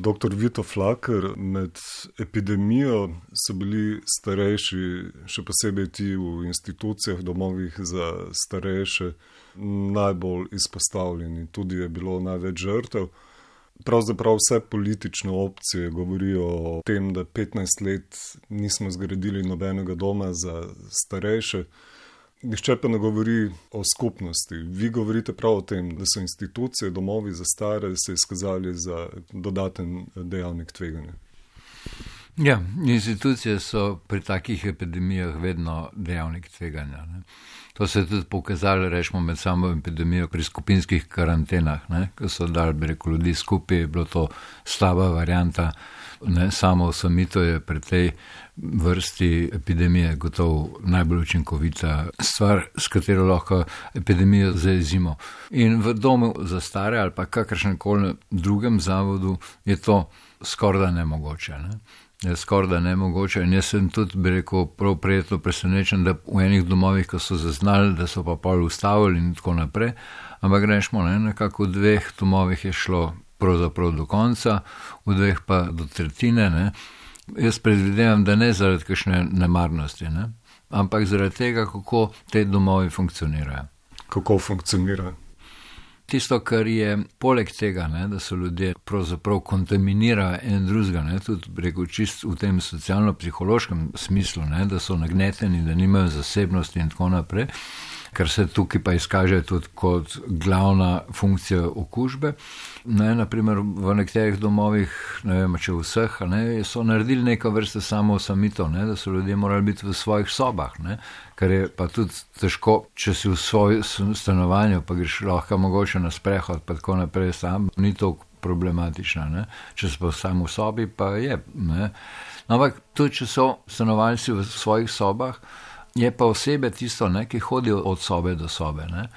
Dr. Vito Flaker, med epidemijo so bili starejši, še posebej ti v institucijah, domovih za starejše, najbolj izpostavljeni, tudi je bilo največ žrtev. Pravzaprav vse politične opcije govorijo o tem, da 15 let nismo zgradili nobenega doma za starejše. Nihče pa ne govori o skupnosti. Vi govorite prav o tem, da so institucije, domovi za stare se izkazali za dodaten dejavnik tveganja. Ja, institucije so pri takih epidemijah vedno dejavnik tveganja. Ne. To se je tudi pokazalo, rečemo, med samo epidemijo pri skupinskih karantenah, ne, ko so dali breko ljudi skupaj, je bilo to slaba varijanta. Ne, samo osamito je pri tej vrsti epidemije gotovo najbolj učinkovita stvar, s katero lahko epidemijo zaezimo. In v domu za stare ali pa kakršnem koli drugem zavodu je to skorda nemogoče. Ne je skoraj da ne mogoče. In jaz sem tudi, bi rekel, prav prijetno presenečen, da v enih domovih, ko so zaznali, da so pa pol ustavili in tako naprej, ampak grešmo, ne, nekako v dveh domovih je šlo pravzaprav do konca, v dveh pa do tretjine. Ne. Jaz predvidevam, da ne zaradi kakšne nemarnosti, ne, ampak zaradi tega, kako te domovi funkcionirajo. Kako funkcionirajo? Tisto, kar je poleg tega, ne, da so ljudje pravzaprav kontaminirali en drugega, tudi preko čist v tem socialno-psihološkem smislu, ne, da so nagneteni, da nimajo zasebnosti in tako naprej, kar se tukaj pa izkaže tudi kot glavna funkcija okužbe. Ne, naprimer, v nekaterih domovih, ne vem, če vseh, ne, so naredili neko vrste samo osamitev, da so ljudje morali biti v svojih sobah, ne, kar je pa tudi težko, če si v svojem stanovanju, pa greš lahko mogoče na sprehod, pa tako naprej, sam ni to problematično. Ne. Če si pa samo v sobi, pa je. Ne. Ampak tudi, če so stanovalci v svojih sobah, je pa osebe tisto, ne, ki hodijo od sobe do sobe. Ne.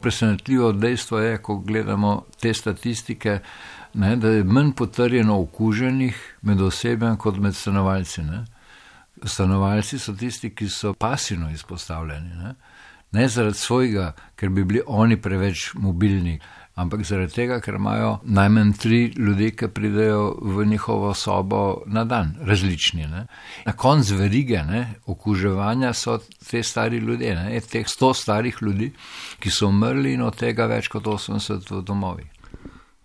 Presenetljivo dejstvo je, ko gledamo te statistike, ne, da je manj potrjeno okuženih med osebami kot med stanovalci. Ne. Stanovalci so tisti, ki so pasivno izpostavljeni. Ne, ne zaradi svojega, ker bi bili oni preveč mobilni, ampak zaradi tega, ker imajo najmanj tri ljudi, ki pridejo v njihovo sobo na dan, različni. Ne. Na koncu verige ne, okuževanja so te stari ljudje, ne, teh sto starih ljudi, ki so umrli in od tega več kot 80 v domovi.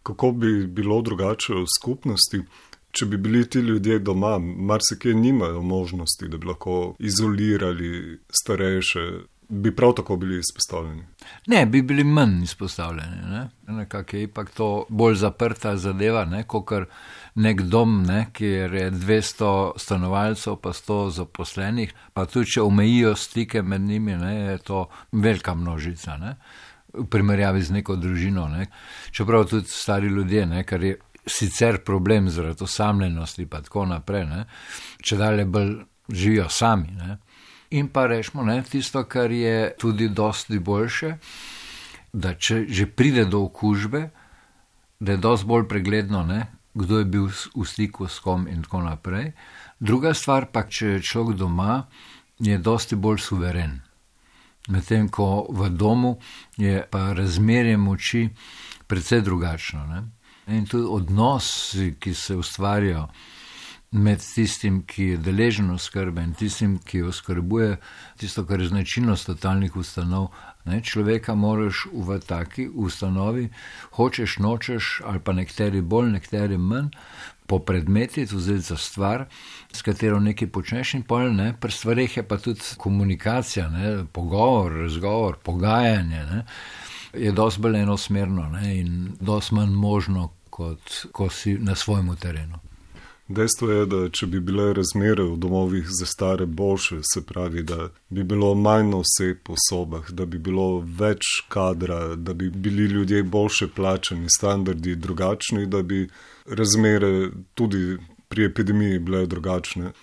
Kako bi bilo drugače v skupnosti? Če bi bili ti ljudje doma, marsikaj nimajo možnosti, da bi lahko izolirali starejše, bi prav tako bili izpostavljeni. Ne, bi bili manj izpostavljeni. Ne? Nekako je ipak to bolj zaprta zadeva, ne? kot kar nek dom, ne? kjer je 200 stanovalcev, pa 100 zaposlenih, pa tudi če omejijo stike med njimi, ne? je to velika množica. Ne? V primerjavi z neko družino. Ne? Čeprav tudi stari ljudje, ne? kar je sicer problem zaradi osamljenosti, pa tako naprej, ne? če dalje bolj živijo sami. Ne? In pa rečemo, ne, tisto, kar je tudi dosti boljše, da če že pride do okužbe, da je dosti bolj pregledno, ne, kdo je bil v stiku s kom in tako naprej. Druga stvar pa, če je človek doma, je dosti bolj suveren. Medtem ko v domu je pa razmerje moči precej drugačno. Ne. In tudi odnosi, ki se ustvarjajo med tistim, ki je deležen oskrbe in tistim, ki oskrbuje, tisto, kar je značilnost totalnih ustanov. Ne, človeka moraš v taki ustanovi, hočeš, nočeš, ali pa nekateri bolj, nekateri manj, po predmeti, vzeti za stvar, s katero nekaj počneš in pol, ne, pri stvarih je pa tudi komunikacija, ne, pogovor, razgovor, pogajanje, ne, je dosti bolj enosmerno ne, in dosti manj možno, kot ko si na svojem terenu. Dejstvo je, da če bi bile razmere v domovih za stare boljše, se pravi, da bi bilo manj oseb po sobah, da bi bilo več kadra, da bi bili ljudje boljše plačeni, standardi drugačni, da bi razmere tudi pri epidemiji bile drugačne.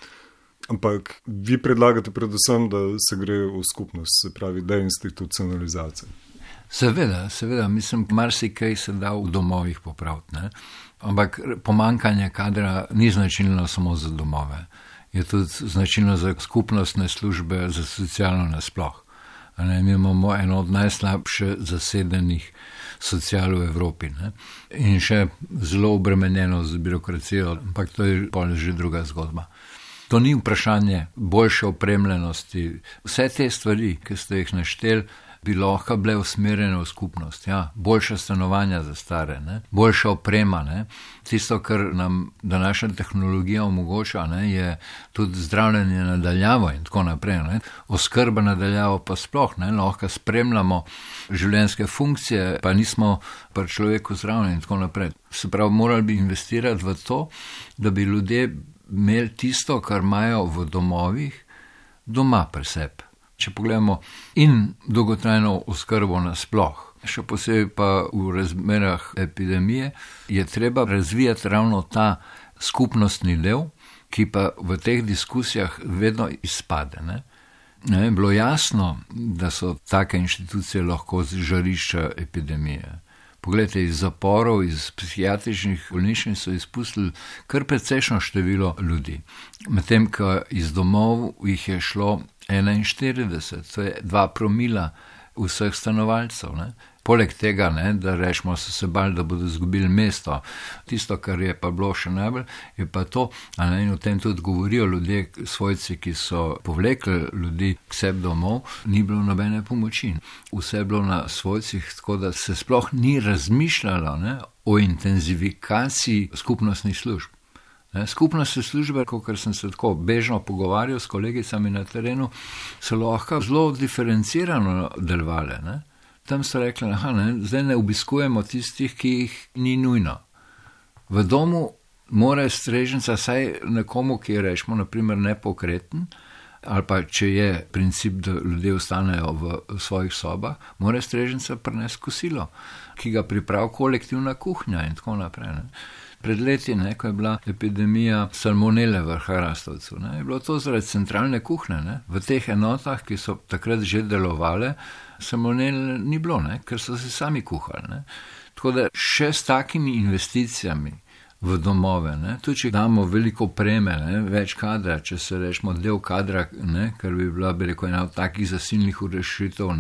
Ampak vi predlagate predvsem, da se gre v skupnost, se pravi, deinstitucionalizacija. Seveda, seveda, mislim, marsikaj se da v domovih popraviti. Ampak pomankanje kadra ni značilno samo za domove, je tudi značilno za skupnostne službe, za socialno nasploh. Ne, mi imamo eno od najslabše zasedenih socialo v Evropi. Ne. In še zelo obremenjeno z birokracijo, ampak to je pa že druga zgodba. To ni vprašanje boljše opremljenosti. Vse te stvari, ki ste jih našteli, bi lahko bile usmerjene v skupnost. Ja, boljša stanovanja za stare, ne? boljša oprema. Ne? Tisto, kar nam današnja tehnologija omogoča, ne? je tudi zdravljenje nadaljavo in tako naprej. Ne? Oskrba nadaljavo pa sploh ne, lahko spremljamo življenjske funkcije, pa nismo pa človeku zdravljeni in tako naprej. Se pravi, morali bi investirati v to, da bi ljudje imeli tisto, kar imajo v domovih, doma pri sebi če pogledamo, in dolgotrajno oskrbo nasploh. Še posebej pa v razmerah epidemije je treba razvijati ravno ta skupnostni del, ki pa v teh diskusijah vedno izpade. Ne? Ne, bilo jasno, da so take inštitucije lahko žarišča epidemije. Poglejte, iz zaporov, iz psihiatričnih bolnišnic so izpustili kar precejšno število ljudi, medtem ko iz domov jih je šlo 41, to je 2 promila vseh stanovalcev. Ne. Poleg tega, ne, da rečemo, so se bali, da bodo izgubili mesto. Tisto, kar je pa bilo še najbolj, je pa to, ne, in o tem tudi govorijo ljudje, svojci, ki so povlekli ljudi k sebi domov, ni bilo nobene pomoči. Vse je bilo na svojcih, tako da se sploh ni razmišljalo ne, o intenzifikaciji skupnostnih služb. Skupnostne službe, kot sem se tako bežno pogovarjal s kolegicami na terenu, so lahko zelo diferencirano delovale. Ne? Tam so rekli, da zdaj ne obiskujemo tistih, ki jih ni nujno. V domu mora strežnica, saj nekomu, ki je rečemo, naprimer, nepokreten, ali pa če je princip, da ljudje ostanejo v svojih sobah, mora strežnica prenesti kosilo, ki ga pripravi kolektivna kuhinja in tako naprej. Ne? Pred leti, ne, ko je bila epidemija salmonele v Hrastovcu, ne, je bilo to zaradi centralne kuhne. Ne. V teh enotah, ki so takrat že delovale, salmonele ni bilo, ne, ker so se sami kuhali. Ne. Tako da še s takimi investicijami v domove, ne, tudi če damo veliko preme, ne, več kadra, če se rečemo del kadra, ne, ker bi bila, bi rekel, ena od takih zasilnih urešitev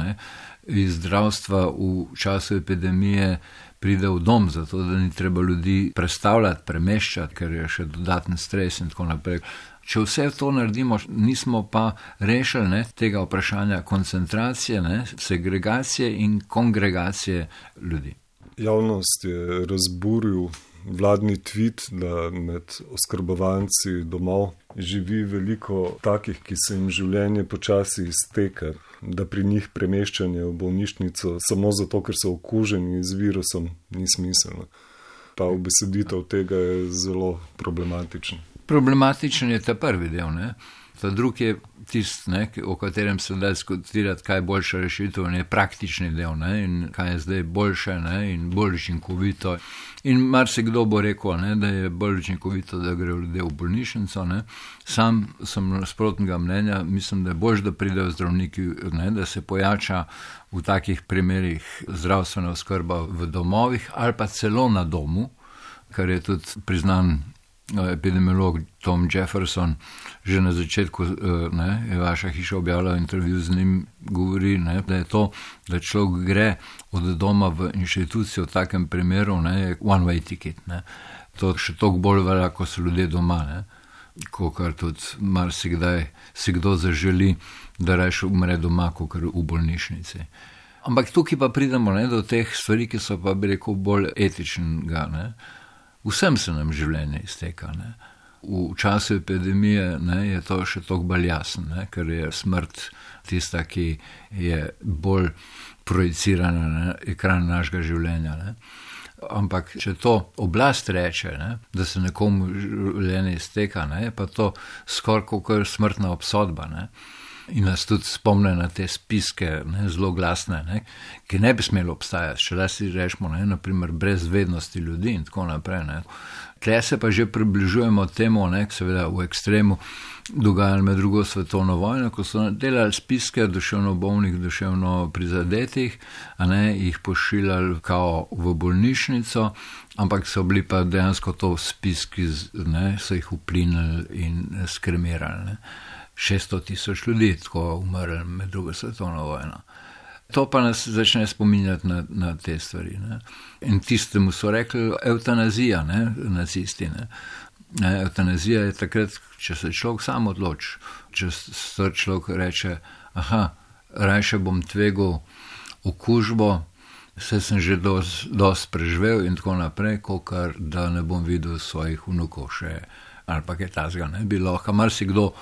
iz zdravstva v času epidemije pride v dom, zato da ni treba ljudi predstavljati, premeščati, ker je še dodaten stres in tako naprej. Če vse to naredimo, nismo pa rešili ne, tega vprašanja koncentracije, ne, segregacije in kongregacije ljudi. Javnost je razburil vladni tvit, da med oskrbovanci domov živi veliko takih, ki se jim življenje počasi izteka, da pri njih premeščanje v bolnišnico samo zato, ker so okuženi z virusom, ni smiselno. Ta obeseditev tega je zelo problematična. Problematičen je ta prvi del. Ne? Ta drugi je tisti, o katerem se da diskutirati, kaj je boljša rešitev, in je praktični del, ne? in kaj je zdaj boljše ne? in bolj učinkovito. In marsikdo bo rekel, ne? da je bolj učinkovito, da gre ljudje v bolnišnico. Ne? Sam sem nasprotnega mnenja, mislim, da je bolj, da pridejo zdravniki, ne? da se pojača v takih primerih zdravstvena oskrba v domovih ali pa celo na domu, kar je tudi priznan epidemiolog Tom Jefferson, že na začetku eh, ne, je vaša hiša objavila intervju z njim, govori, ne, da je to, da človek gre od doma v inštitucijo v takem primeru, ne, je one-way ticket. Ne. To še toliko bolj velja, ko so ljudje doma, ne, ko kar tudi marsikdaj si kdo zaželi, da reče umre doma, kot v bolnišnici. Ampak tukaj pa pridemo ne, do teh stvari, ki so pa bi rekel bolj etičnega. Ne. Vsem se nam življenje izteka. Ne. V času epidemije ne, je to še toliko bolj jasno, ker je smrt tista, ki je bolj projicirana na ekran našega življenja. Ne. Ampak, če to oblast reče, ne, da se nekomu življenje izteka, ne, pa to skoraj kot smrtna obsodba. Ne in nas tudi spomne na te spiske, ne, zelo glasne, ne, ki ne bi smeli obstajati, če le si rečemo, ne, naprimer, brez vednosti ljudi in tako naprej. Tle se pa že približujemo temu, ne, seveda v ekstremu dogajalo med drugo svetovno vojno, ko so delali spiske duševno bolnih, duševno prizadetih, a ne jih pošiljali kao v bolnišnico, ampak so bili pa dejansko to spiski, ne, so jih uplinili in skremirali. 600 tisoč ljudi, tako umrli med drugo svetovno vojno. To pa nas začne spominjati na, na te stvari. Ne. In tistemu so rekli eutanazija, ne, nacisti. Ne. Eutanazija je takrat, če se človek sam odloči, če se človek reče, aha, raje bom tvegal okužbo, vse sem že dosti preživel in tako naprej, kot da ne bom videl svojih vnukov še ali pa kaj tasga, ne bi lahko, marsikdo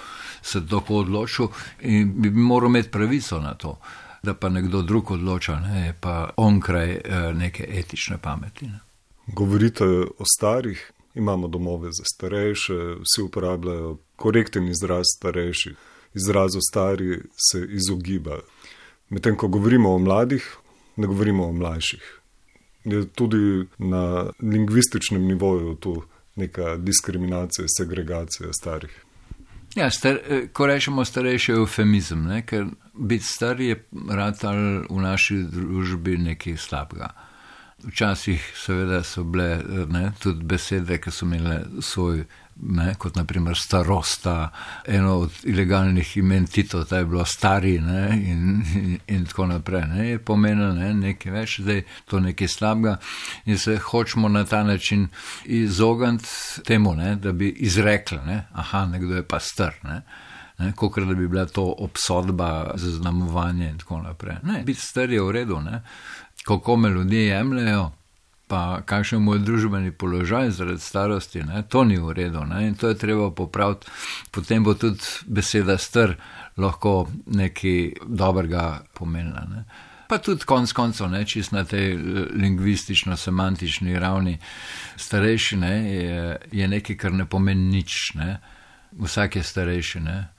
se tako odločil in bi moral imeti pravico na to, da pa nekdo drug odloča, ne, pa onkraj eh, neke etične pameti. Ne. Govorite o starih, imamo domove za starejše, vsi uporabljajo korekten izraz starejši, izrazu stari se izogiba. Medtem ko govorimo o mladih, ne govorimo o mlajših. Je tudi na lingvističnem nivoju tu neka diskriminacija, segregacija starih. Ja, star, ko rečemo starejši, je eufemizem, ker biti star je rad ali v naši družbi nekaj slabega. Včasih, seveda, so bile ne, tudi besede, ki so imele svoj ne, kot naprimer starosta, eno od ilegalnih imen Tito, ta je bilo stari ne, in, in, in tako naprej. Ne, je pomenilo ne, nekaj več, zdaj to nekaj slabega in se hočemo na ta način izogniti temu, ne, da bi izrekli, ne, aha, nekdo je pa star. Ne. Kot da bi bila to obsodba za znamovanje, in tako naprej. Ne, biti star je v redu, ne. kako me ljudje jemljajo, pa kakšen je družbeni položaj zaradi starosti, ne? to ni v redu ne? in to je treba popraviti. Potem bo tudi beseda str lahko nekaj dobrega pomenila. Ne? Pa tudi konc koncev, čist na tej eh, lingvistično-semantični ravni, starejši ne, je, je nekaj, kar ne pomeni nič. Ne? Vsak je starejši. Ne?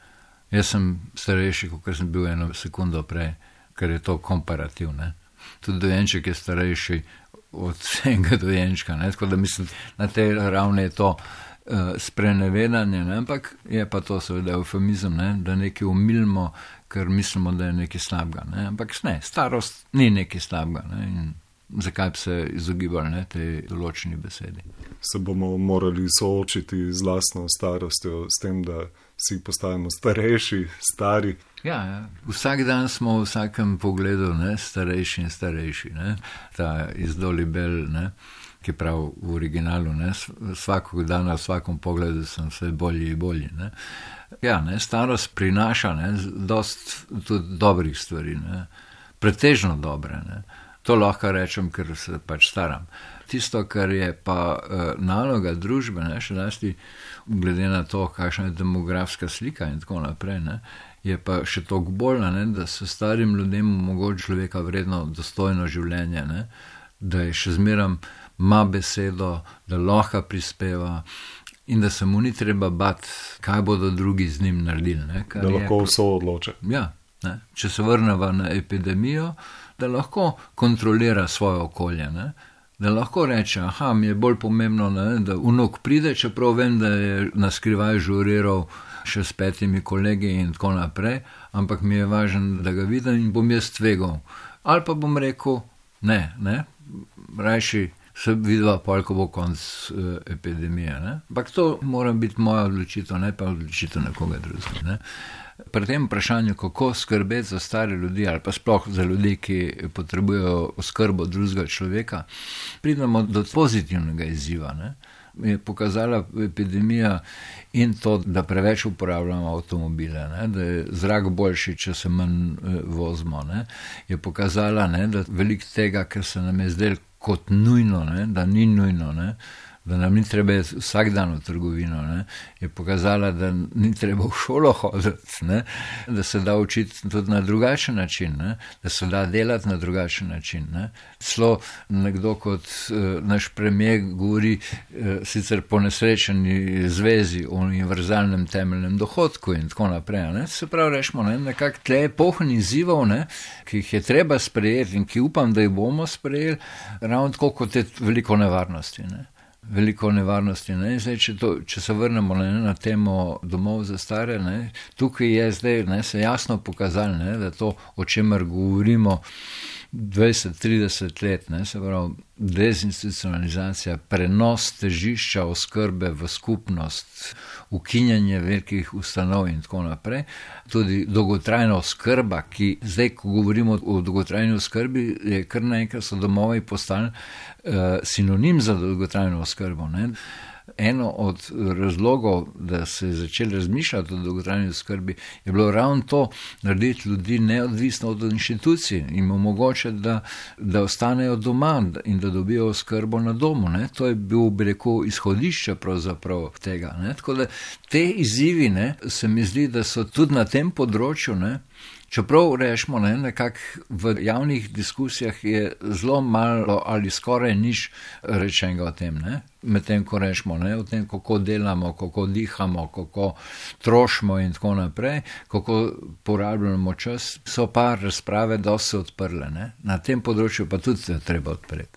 Jaz sem starejši, kot sem bil eno sekundo prej, ker je to komparativno. Tudi dojenček je starejši od vsega dojenčka. Tako da mislim, na tej ravni je to uh, sprenevedanje, ne? ampak je pa to seveda eufemizem, ne? da nekaj umilimo, ker mislimo, da je nekaj slabega. Ne? Ampak ne, starost ni nekaj slabega. Ne? Zakaj bi se izogibali ne, tej določeni besedi? Se bomo morali soočiti z lastno starostjo, s tem, da vsi postajamo starejši, stari. Ja, ja. Vsak dan smo v vsakem pogledu ne, starejši in starejši. Ne. Ta izdoli bel, ne, ki pravi v originalu, ne, vsakog dana, v vsakem pogledu sem vse bolje in bolje. Ne. Ja, ne, starost prinaša ne, dost tudi dobrih stvari, ne, pretežno dobre. Ne. To lahko rečem, ker se pač staram. Tisto, kar je pa uh, naloga družbe, ne, še nasti, glede na to, kakšna je demografska slika in tako naprej, ne, je pa še toliko bolj, ne, da se starim ljudem omogoča človeka vredno, dostojno življenje, ne, da je še zmeram ima besedo, da lahko prispeva. In da se mu ni treba bati, kaj bodo drugi z njim naredili. Ne, da lahko vse odloča. Ja, ne, če se vrnemo na epidemijo, da lahko kontrolira svoje okolje. Ne, da lahko reče: Aha, mi je bolj pomembno, ne, da unok pride, čeprav vem, da je na skrivaj žuriral še s petimi kolegi in tako naprej, ampak mi je važno, da ga vidim in bom jaz tvegal. Ali pa bom rekel, ne, ne, rajši se vidva, pol, ko bo konc uh, epidemije. Ne? Ampak to mora biti moja odločitev, ne pa odločitev nekoga drugega. Ne? Pri tem vprašanju, kako skrbeti za stare ljudi ali pa sploh za ljudi, ki potrebujejo oskrbo drugega človeka, pridemo do pozitivnega izziva. Ne? je pokazala epidemija in to, da preveč uporabljamo avtomobile, ne, da je zrak boljši, če se manj eh, vozimo. Ne, je pokazala, ne, da velik tega, kar se nam je zdelo kot nujno, ne, da ni nujno. Ne, da nam ni treba vsak dan v trgovino, ne, je pokazala, da ni treba v šolo hoditi, ne, da se da učiti tudi na drugačen način, ne, da se da delati na drugačen način. Ne. Slo nekdo kot uh, naš premijer govori uh, sicer po nesrečeni zvezi o univerzalnem temeljnem dohodku in tako naprej. Ne. Se pravi, rečemo, ne, nekak tle epohni izzivov, ne, ki jih je treba sprejeti in ki upam, da jih bomo sprejeli, ravno tako kot je veliko nevarnosti. Ne veliko nevarnosti. Ne? Zdaj, če, to, če se vrnemo ne, na temo domov za stare, ne? tukaj je zdaj ne, se jasno pokazalo, ne, da to, o čemer govorimo, 20-30 let, ne, se pravi, dezinstitucionalizacija, prenos težišča oskrbe v skupnost, ukinjanje velikih ustanov in tako naprej. Tudi dolgotrajna oskrba, ki zdaj, ko govorimo o dolgotrajni oskrbi, je kar naenkrat so domovi postali uh, sinonim za dolgotrajno oskrbo. Ne. Eno od razlogov, da se je začel razmišljati o dolgotrajni skrbi, je bilo ravno to, narediti ljudi neodvisno od inštitucij in omogočiti, da, da ostanejo doma in da dobijo skrbo na domu. Ne. To je bil, bi rekel, izhodišče tega. Ne. Tako da te izzivi, ne, se mi zdi, da so tudi na tem področju. Ne, Čeprav rečemo, ne, nekako v javnih diskusijah je zelo malo ali skoraj nič rečenega o tem. Medtem ko rečemo o tem, kako delamo, kako dihamo, kako trošimo in tako naprej, kako porabljamo čas, so pa razprave dosti odprle. Ne. Na tem področju pa tudi treba odpreti.